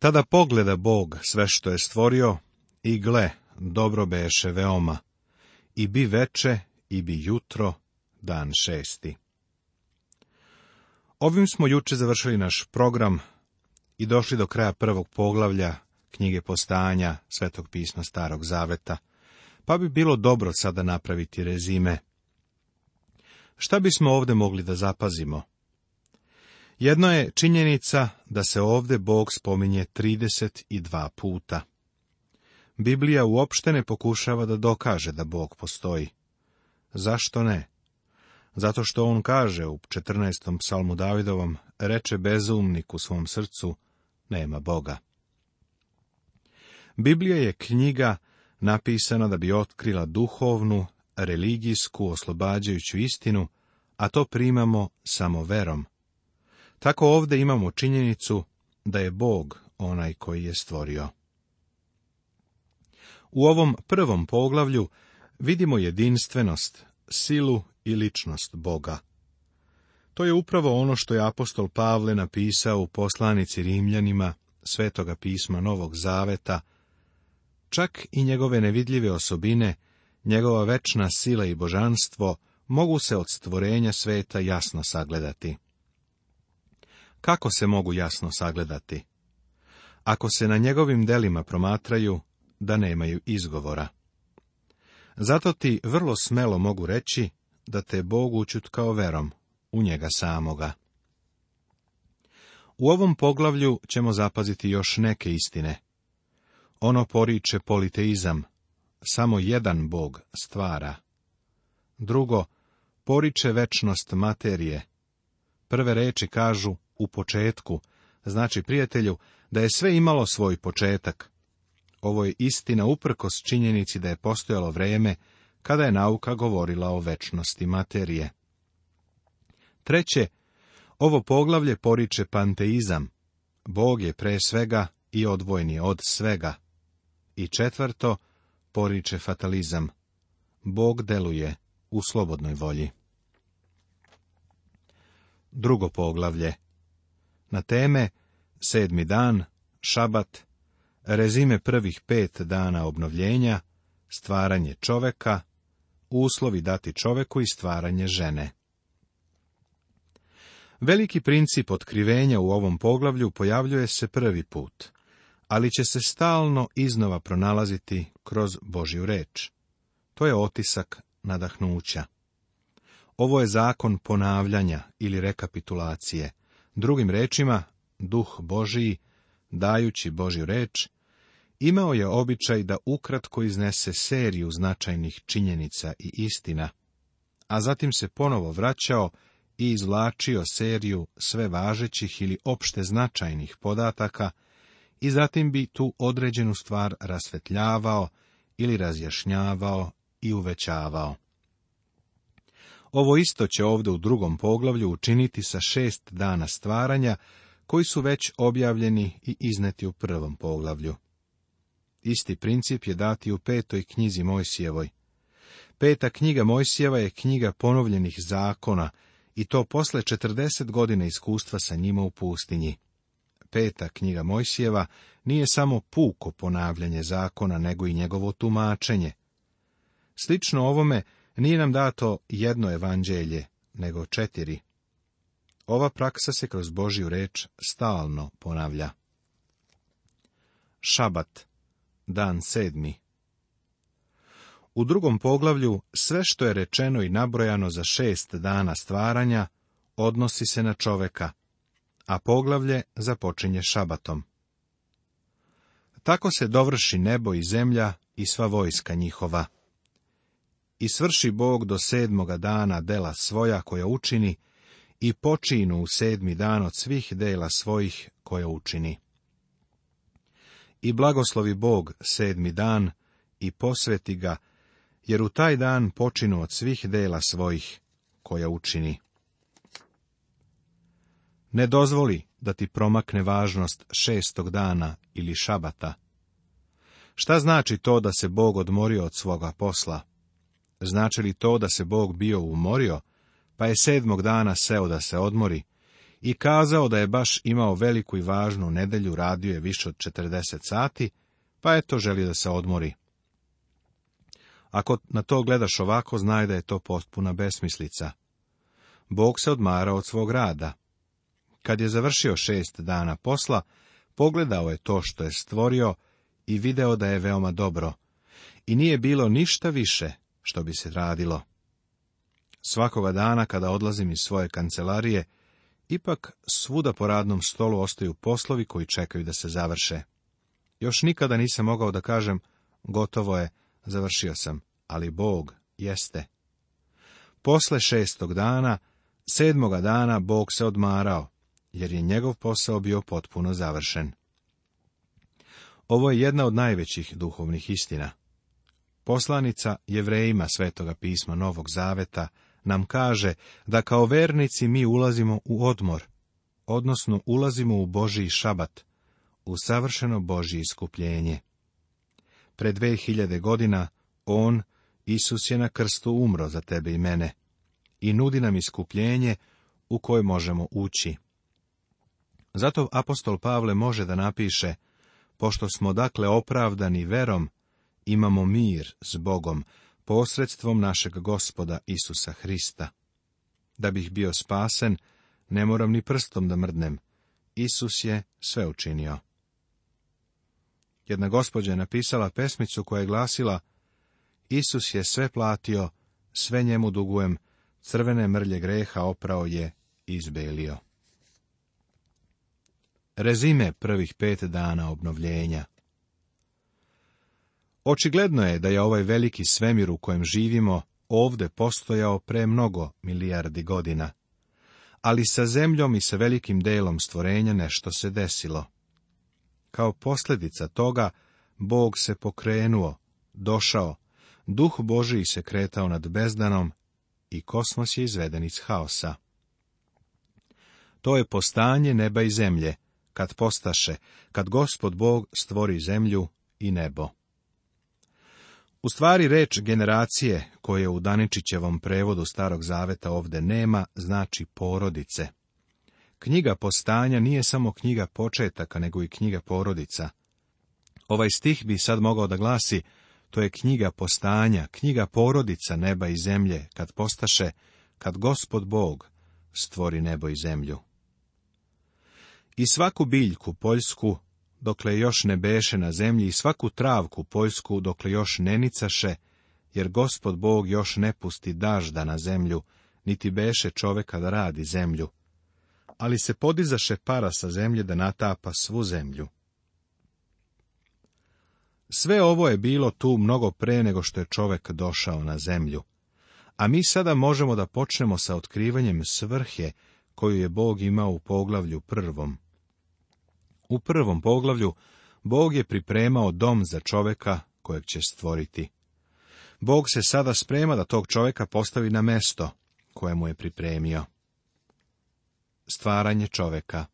Tada pogleda Bog sve što je stvorio i gle, dobro beše veoma. I bi veče i bi jutro, dan šesti. Ovim smo juče završili naš program i došli do kraja prvog poglavlja knjige postanja Svetog pisma Starog Zaveta, pa bi bilo dobro sada napraviti rezime. Šta bismo ovde mogli da zapazimo? Jedno je činjenica da se ovdje Bog spominje 32 puta. Biblija uopšte ne pokušava da dokaže da Bog postoji. Zašto ne? Zato što on kaže u 14. psalmu Davidovom, reče bezumnik u svom srcu, nema Boga. Biblija je knjiga napisana da bi otkrila duhovnu, religijsku, oslobađajuću istinu, a to primamo samo verom. Tako ovdje imamo činjenicu da je Bog onaj koji je stvorio. U ovom prvom poglavlju vidimo jedinstvenost, silu i ličnost Boga. To je upravo ono što je apostol Pavle napisao u poslanici Rimljanima Svetoga pisma Novog Zaveta. Čak i njegove nevidljive osobine, njegova večna sila i božanstvo mogu se od stvorenja sveta jasno sagledati kako se mogu jasno sagledati? Ako se na njegovim delima promatraju, da nemaju izgovora. Zato ti vrlo smelo mogu reći da te Bog učutkao verom u njega samoga. U ovom poglavlju ćemo zapaziti još neke istine. Ono poriče politeizam. Samo jedan Bog stvara. Drugo, poriče večnost materije. Prve reči kažu, u početku, znači prijatelju da je sve imalo svoj početak. Ovo je istina uprkos činjenici da je postojalo vrijeme kada je nauka govorila o večnosti materije. Treće, ovo poglavlje poriče panteizam. Bog je pre svega i odvojni od svega. I četvrto, poriče fatalizam. Bog deluje u slobodnoj volji. Drugo poglavlje na teme sedmi dan, šabat, rezime prvih pet dana obnovljenja, stvaranje čoveka, uslovi dati čoveku i stvaranje žene. Veliki princip otkrivenja u ovom poglavlju pojavljuje se prvi put, ali će se stalno iznova pronalaziti kroz Božju reč. To je otisak nadahnuća. Ovo je zakon ponavljanja ili rekapitulacije, Drugim rečima, duh Božiji, dajući Božju reč, imao je običaj da ukratko iznese seriju značajnih činjenica i istina, a zatim se ponovo vraćao i izvlačio seriju sve važećih ili opšte značajnih podataka i zatim bi tu određenu stvar rasvetljavao ili razjašnjavao i uvećavao. Ovo isto će ovdje u drugom poglavlju učiniti sa šest dana stvaranja, koji su već objavljeni i izneti u prvom poglavlju. Isti princip je dati u petoj knjizi Mojsijevoj. Peta knjiga Mojsijeva je knjiga ponovljenih zakona, i to posle 40 godina iskustva sa njima u pustinji. Peta knjiga Mojsijeva nije samo puko ponavljanje zakona, nego i njegovo tumačenje. Slično ovome, nije nam dato jedno evanđelje, nego četiri. Ova praksa se kroz Božju reč stalno ponavlja. Šabat, dan sedmi. U drugom poglavlju sve što je rečeno i nabrojano za šest dana stvaranja odnosi se na čoveka, a poglavlje započinje šabatom. Tako se dovrši nebo i zemlja i sva vojska njihova. I svrši Bog do sedmoga dana dela svoja koja učini, i počinu u sedmi dan od svih dela svojih koja učini. I blagoslovi Bog sedmi dan i posveti ga, jer u taj dan počinu od svih dela svojih koja učini. Ne dozvoli da ti promakne važnost šestog dana ili šabata. Šta znači to da se Bog odmorio od svoga posla? Znači li to da se Bog bio umorio, pa je sedmog dana seo da se odmori i kazao da je baš imao veliku i važnu nedelju, radio je više od četrdeset sati, pa eto želi da se odmori. Ako na to gledaš ovako, znaj da je to potpuna besmislica. Bog se odmara od svog rada. Kad je završio šest dana posla, pogledao je to što je stvorio i video da je veoma dobro. I nije bilo ništa više, što bi se radilo. Svakoga dana kada odlazim iz svoje kancelarije, ipak svuda po radnom stolu ostaju poslovi koji čekaju da se završe. Još nikada nisam mogao da kažem, gotovo je, završio sam, ali Bog jeste. Posle šestog dana, sedmoga dana Bog se odmarao, jer je njegov posao bio potpuno završen. Ovo je jedna od najvećih duhovnih istina. Poslanica jevrejima Svetoga pisma Novog Zaveta nam kaže da kao vernici mi ulazimo u odmor, odnosno ulazimo u Božiji šabat, u savršeno Božje iskupljenje. Pre dve hiljade godina On, Isus je na krstu umro za tebe i mene i nudi nam iskupljenje u koje možemo ući. Zato apostol Pavle može da napiše, pošto smo dakle opravdani verom, imamo mir s Bogom posredstvom našeg gospoda Isusa Hrista. Da bih bio spasen, ne moram ni prstom da mrdnem. Isus je sve učinio. Jedna gospođa je napisala pesmicu koja je glasila Isus je sve platio, sve njemu dugujem, crvene mrlje greha oprao je, i izbelio. Rezime prvih pet dana obnovljenja Očigledno je da je ovaj veliki svemir u kojem živimo ovde postojao pre mnogo milijardi godina. Ali sa zemljom i sa velikim delom stvorenja nešto se desilo. Kao posljedica toga, Bog se pokrenuo, došao, duh Božiji se kretao nad bezdanom i kosmos je izveden iz haosa. To je postanje neba i zemlje, kad postaše, kad gospod Bog stvori zemlju i nebo. U stvari reč generacije, koje u Daničićevom prevodu Starog Zaveta ovde nema, znači porodice. Knjiga postanja nije samo knjiga početaka, nego i knjiga porodica. Ovaj stih bi sad mogao da glasi, to je knjiga postanja, knjiga porodica neba i zemlje, kad postaše, kad gospod Bog stvori nebo i zemlju. I svaku biljku poljsku dokle još ne beše na zemlji i svaku travku poljsku dokle još ne nicaše, jer gospod Bog još ne pusti dažda na zemlju, niti beše čoveka da radi zemlju. Ali se podizaše para sa zemlje da natapa svu zemlju. Sve ovo je bilo tu mnogo pre nego što je čovek došao na zemlju. A mi sada možemo da počnemo sa otkrivanjem svrhe koju je Bog imao u poglavlju prvom. U prvom poglavlju Bog je pripremao dom za čoveka kojeg će stvoriti. Bog se sada sprema da tog čoveka postavi na mesto koje mu je pripremio. Stvaranje čoveka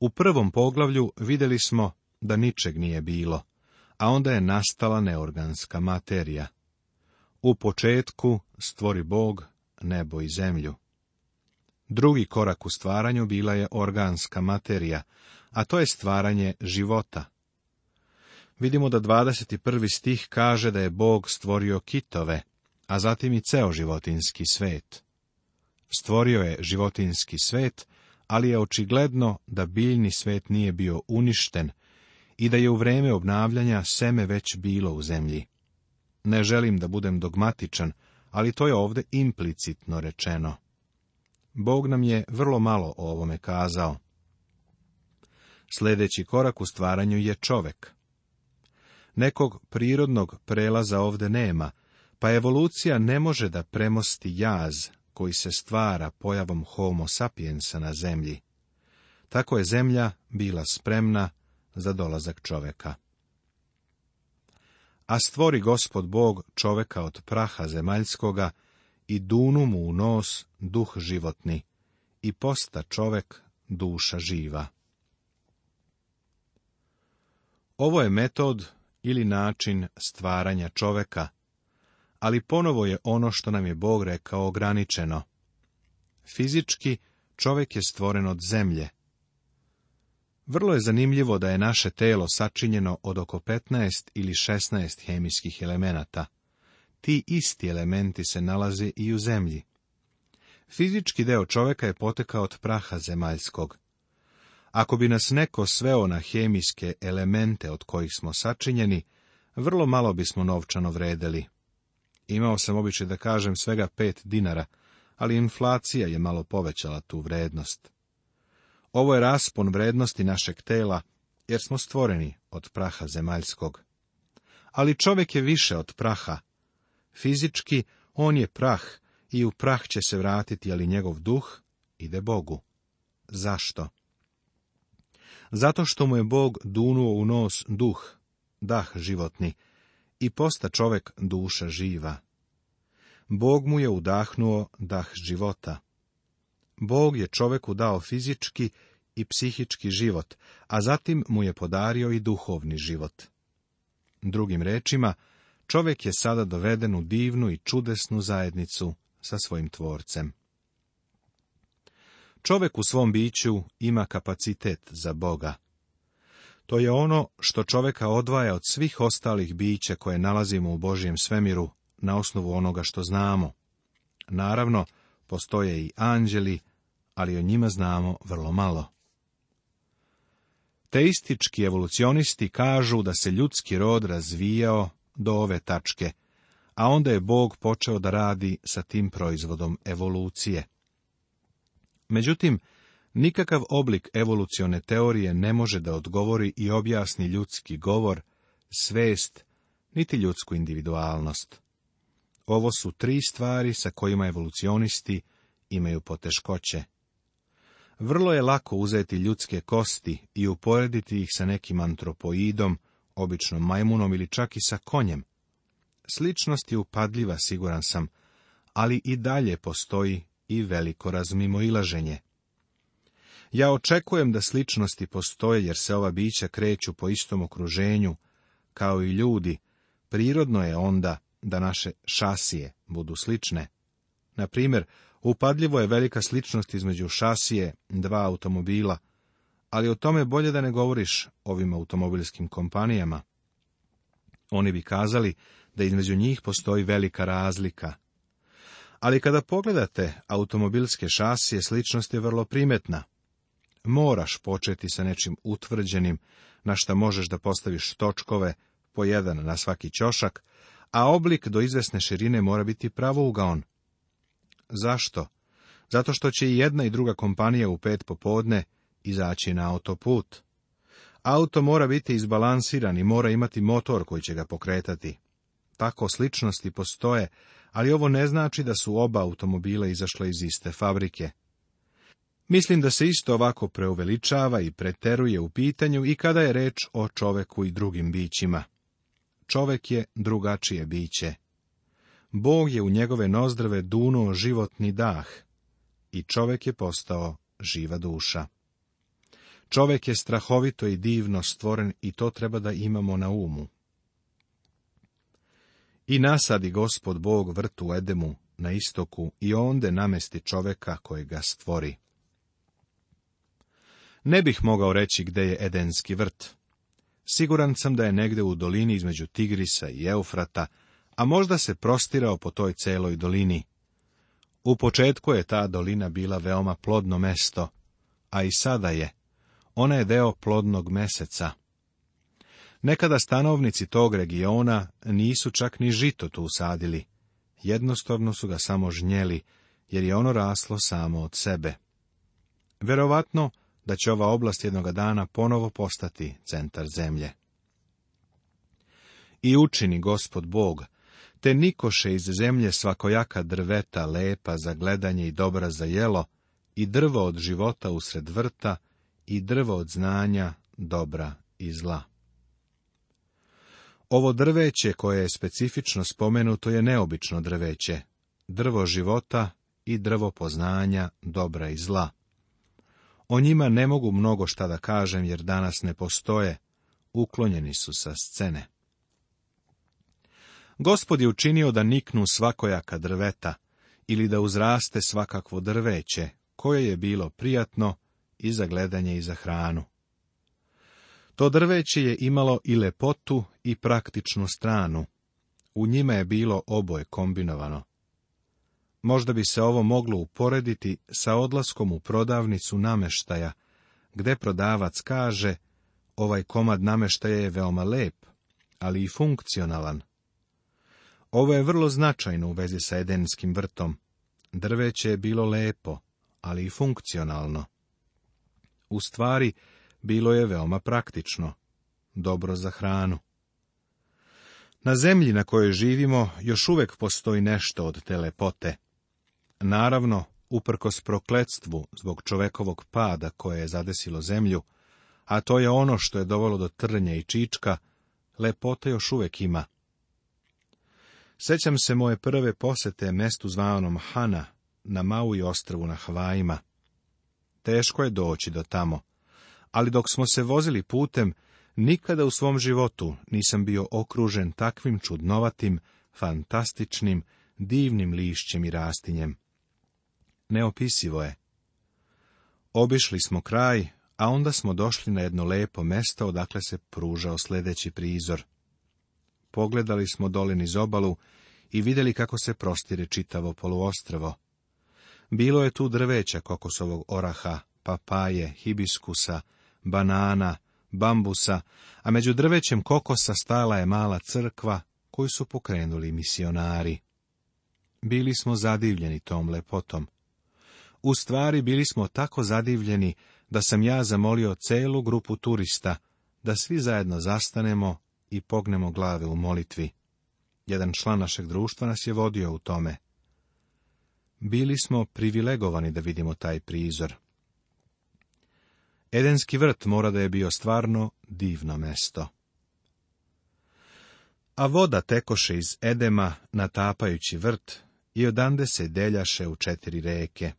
U prvom poglavlju vidjeli smo da ničeg nije bilo, a onda je nastala neorganska materija. U početku stvori Bog nebo i zemlju. Drugi korak u stvaranju bila je organska materija, a to je stvaranje života. Vidimo da 21. stih kaže da je Bog stvorio kitove, a zatim i ceo životinski svet. Stvorio je životinski svet, ali je očigledno da biljni svet nije bio uništen i da je u vreme obnavljanja seme već bilo u zemlji. Ne želim da budem dogmatičan, ali to je ovdje implicitno rečeno. Bog nam je vrlo malo o ovome kazao. Sljedeći korak u stvaranju je čovek. Nekog prirodnog prelaza ovdje nema, pa evolucija ne može da premosti jaz koji se stvara pojavom homo sapiensa na zemlji. Tako je zemlja bila spremna za dolazak čoveka. A stvori gospod Bog čoveka od praha zemaljskoga i dunu mu u nos duh životni i posta čovek duša živa. Ovo je metod ili način stvaranja čoveka, ali ponovo je ono što nam je Bog rekao ograničeno. Fizički čovek je stvoren od zemlje. Vrlo je zanimljivo da je naše telo sačinjeno od oko 15 ili 16 hemijskih elemenata ti isti elementi se nalaze i u zemlji. Fizički deo čoveka je potekao od praha zemaljskog. Ako bi nas neko sveo na hemijske elemente od kojih smo sačinjeni, vrlo malo bismo novčano vredeli. Imao sam običaj da kažem svega pet dinara, ali inflacija je malo povećala tu vrednost. Ovo je raspon vrednosti našeg tela, jer smo stvoreni od praha zemaljskog. Ali čovek je više od praha, Fizički on je prah i u prah će se vratiti, ali njegov duh ide Bogu. Zašto? Zato što mu je Bog dunuo u nos duh, dah životni, i posta čovek duša živa. Bog mu je udahnuo dah života. Bog je čoveku dao fizički i psihički život, a zatim mu je podario i duhovni život. Drugim rečima, Čovjek je sada doveden u divnu i čudesnu zajednicu sa svojim tvorcem. Čovjek u svom biću ima kapacitet za Boga. To je ono što čovjeka odvaja od svih ostalih bića koje nalazimo u Božijem svemiru na osnovu onoga što znamo. Naravno, postoje i anđeli, ali o njima znamo vrlo malo. Teistički evolucionisti kažu da se ljudski rod razvijao do ove tačke, a onda je Bog počeo da radi sa tim proizvodom evolucije. Međutim, nikakav oblik evolucione teorije ne može da odgovori i objasni ljudski govor, svest, niti ljudsku individualnost. Ovo su tri stvari sa kojima evolucionisti imaju poteškoće. Vrlo je lako uzeti ljudske kosti i uporediti ih sa nekim antropoidom, obično majmunom ili čak i sa konjem. Sličnost je upadljiva, siguran sam, ali i dalje postoji i veliko razmimoilaženje. Ja očekujem da sličnosti postoje jer se ova bića kreću po istom okruženju, kao i ljudi, prirodno je onda da naše šasije budu slične. Na upadljivo je velika sličnost između šasije dva automobila – ali o tome bolje da ne govoriš ovim automobilskim kompanijama. Oni bi kazali da između njih postoji velika razlika. Ali kada pogledate automobilske šasije, sličnost je vrlo primetna. Moraš početi sa nečim utvrđenim, na šta možeš da postaviš točkove, po jedan na svaki ćošak, a oblik do izvesne širine mora biti pravougaon. Zašto? Zato što će i jedna i druga kompanija u pet popodne izaći na autoput. Auto mora biti izbalansiran i mora imati motor koji će ga pokretati. Tako sličnosti postoje, ali ovo ne znači da su oba automobila izašla iz iste fabrike. Mislim da se isto ovako preuveličava i preteruje u pitanju i kada je reč o čoveku i drugim bićima. Čovek je drugačije biće. Bog je u njegove nozdrave dunuo životni dah i čovek je postao živa duša. Čovek je strahovito i divno stvoren i to treba da imamo na umu. I nasadi gospod Bog vrtu u Edemu na istoku i onde namesti čoveka koji ga stvori. Ne bih mogao reći gde je Edenski vrt. Siguran sam da je negde u dolini između Tigrisa i Eufrata, a možda se prostirao po toj celoj dolini. U početku je ta dolina bila veoma plodno mesto, a i sada je. Ona je deo plodnog meseca. Nekada stanovnici tog regiona nisu čak ni žito tu usadili. Jednostavno su ga samo žnjeli, jer je ono raslo samo od sebe. Verovatno da će ova oblast jednoga dana ponovo postati centar zemlje. I učini gospod Bog, te nikoše iz zemlje svakojaka drveta lepa za gledanje i dobra za jelo, i drvo od života usred vrta, i drvo od znanja, dobra i zla. Ovo drveće koje je specifično spomenuto je neobično drveće, drvo života i drvo poznanja, dobra i zla. O njima ne mogu mnogo šta da kažem jer danas ne postoje, uklonjeni su sa scene. Gospod je učinio da niknu svakojaka drveta ili da uzraste svakakvo drveće koje je bilo prijatno i za gledanje i za hranu. To drveće je imalo i lepotu i praktičnu stranu. U njima je bilo oboje kombinovano. Možda bi se ovo moglo uporediti sa odlaskom u prodavnicu nameštaja, gde prodavac kaže, ovaj komad nameštaja je veoma lep, ali i funkcionalan. Ovo je vrlo značajno u vezi sa edenskim vrtom. Drveće je bilo lepo, ali i funkcionalno. U stvari, bilo je veoma praktično, dobro za hranu. Na zemlji na kojoj živimo još uvek postoji nešto od te lepote. Naravno, uprkos prokletstvu zbog čovekovog pada koje je zadesilo zemlju, a to je ono što je dovelo do trnja i čička, lepote još uvek ima. Sećam se moje prve posete mestu zvanom Hana na Maui ostravu na Havajima teško je doći do tamo. Ali dok smo se vozili putem, nikada u svom životu nisam bio okružen takvim čudnovatim, fantastičnim, divnim lišćem i rastinjem. Neopisivo je. Obišli smo kraj, a onda smo došli na jedno lepo mesto odakle se pružao sljedeći prizor. Pogledali smo dolin iz obalu i vidjeli kako se prostire čitavo poluostrvo. Bilo je tu drveća kokosovog oraha, papaje, hibiskusa, banana, bambusa, a među drvećem kokosa stala je mala crkva koju su pokrenuli misionari. Bili smo zadivljeni tom lepotom. U stvari bili smo tako zadivljeni da sam ja zamolio celu grupu turista da svi zajedno zastanemo i pognemo glave u molitvi. Jedan član našeg društva nas je vodio u tome. Bili smo privilegovani da vidimo taj prizor. Edenski vrt mora da je bio stvarno divno mesto. A voda tekoše iz Edema, natapajući vrt, i odande se deljaše u četiri reke.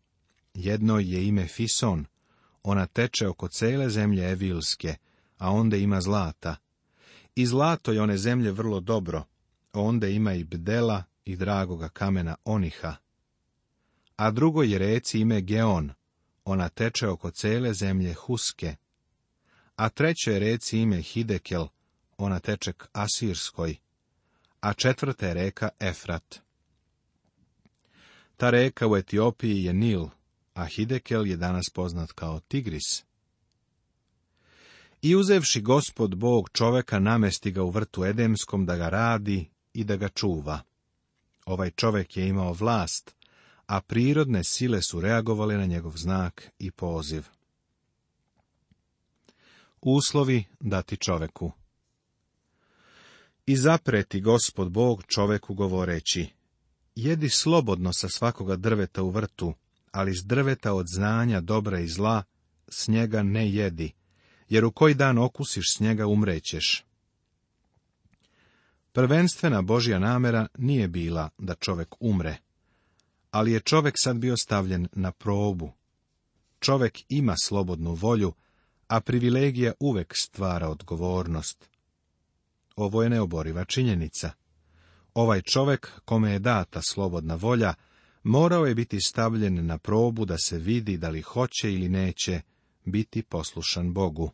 Jedno je ime Fison, ona teče oko cele zemlje Evilske, a onda ima zlata. I zlato je one zemlje vrlo dobro, onda ima i bdela i dragoga kamena Oniha a drugoj je reci ime Geon, ona teče oko cele zemlje Huske, a trećoj je reci ime Hidekel, ona teče k Asirskoj, a četvrta je reka Efrat. Ta reka u Etiopiji je Nil, a Hidekel je danas poznat kao Tigris. I uzevši gospod Bog čoveka namesti ga u vrtu Edemskom da ga radi i da ga čuva. Ovaj čovek je imao vlast a prirodne sile su reagovale na njegov znak i poziv. Uslovi dati čoveku I zapreti gospod Bog čoveku govoreći, jedi slobodno sa svakoga drveta u vrtu, ali s drveta od znanja dobra i zla, s njega ne jedi, jer u koji dan okusiš s njega umrećeš. Prvenstvena Božja namera nije bila da čovek umre, ali je čovjek sad bio stavljen na probu. Čovjek ima slobodnu volju, a privilegija uvek stvara odgovornost. Ovo je neoboriva činjenica. Ovaj čovjek, kome je data slobodna volja, morao je biti stavljen na probu da se vidi da li hoće ili neće biti poslušan Bogu.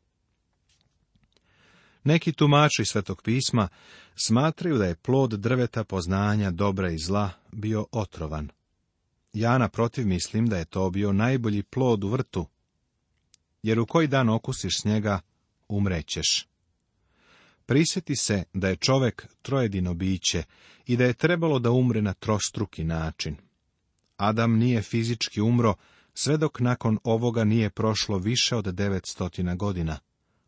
Neki tumači Svetog pisma smatraju da je plod drveta poznanja dobra i zla bio otrovan. Ja naprotiv mislim da je to bio najbolji plod u vrtu, jer u koji dan okusiš s njega, umrećeš. Prisjeti se da je čovek trojedino biće i da je trebalo da umre na trostruki način. Adam nije fizički umro, sve dok nakon ovoga nije prošlo više od 900 godina,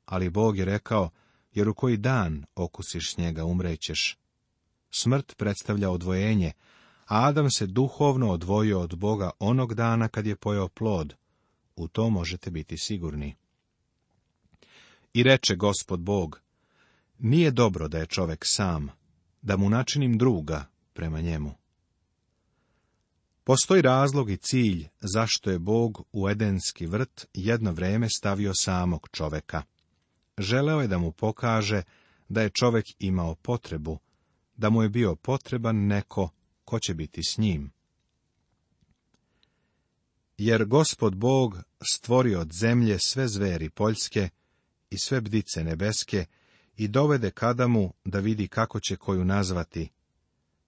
ali Bog je rekao, jer u koji dan okusiš s njega umrećeš. Smrt predstavlja odvojenje, Adam se duhovno odvojio od Boga onog dana kad je pojao plod. U to možete biti sigurni. I reče gospod Bog, nije dobro da je čovek sam, da mu načinim druga prema njemu. Postoji razlog i cilj zašto je Bog u Edenski vrt jedno vrijeme stavio samog čoveka. Želeo je da mu pokaže da je čovek imao potrebu, da mu je bio potreban neko ko će biti s njim. Jer gospod Bog stvori od zemlje sve zveri poljske i sve bdice nebeske i dovede Adamu da vidi kako će koju nazvati.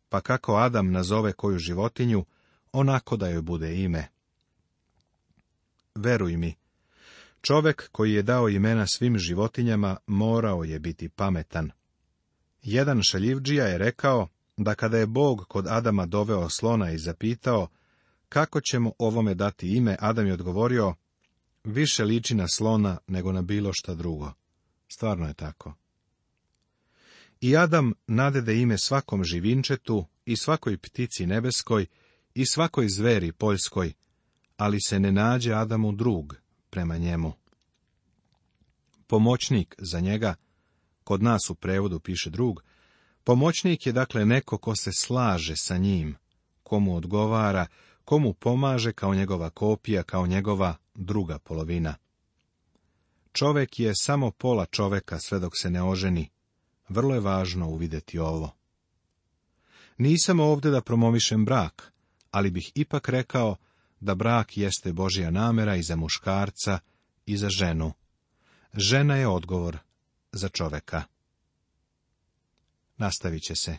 Pa kako Adam nazove koju životinju, onako da joj bude ime. Veruj mi, čovek koji je dao imena svim životinjama morao je biti pametan. Jedan šaljivđija je rekao, da kada je Bog kod Adama doveo slona i zapitao, kako ćemo ovome dati ime, Adam je odgovorio, više liči na slona nego na bilo šta drugo. Stvarno je tako. I Adam nadede ime svakom živinčetu i svakoj ptici nebeskoj i svakoj zveri poljskoj, ali se ne nađe Adamu drug prema njemu. Pomoćnik za njega, kod nas u prevodu piše drug, Pomoćnik je dakle neko ko se slaže sa njim, komu odgovara, komu pomaže kao njegova kopija, kao njegova druga polovina. Čovek je samo pola čoveka sve dok se ne oženi. Vrlo je važno uvidjeti ovo. Nisam ovdje da promovišem brak, ali bih ipak rekao da brak jeste Božja namera i za muškarca i za ženu. Žena je odgovor za čoveka. Nastavit će se.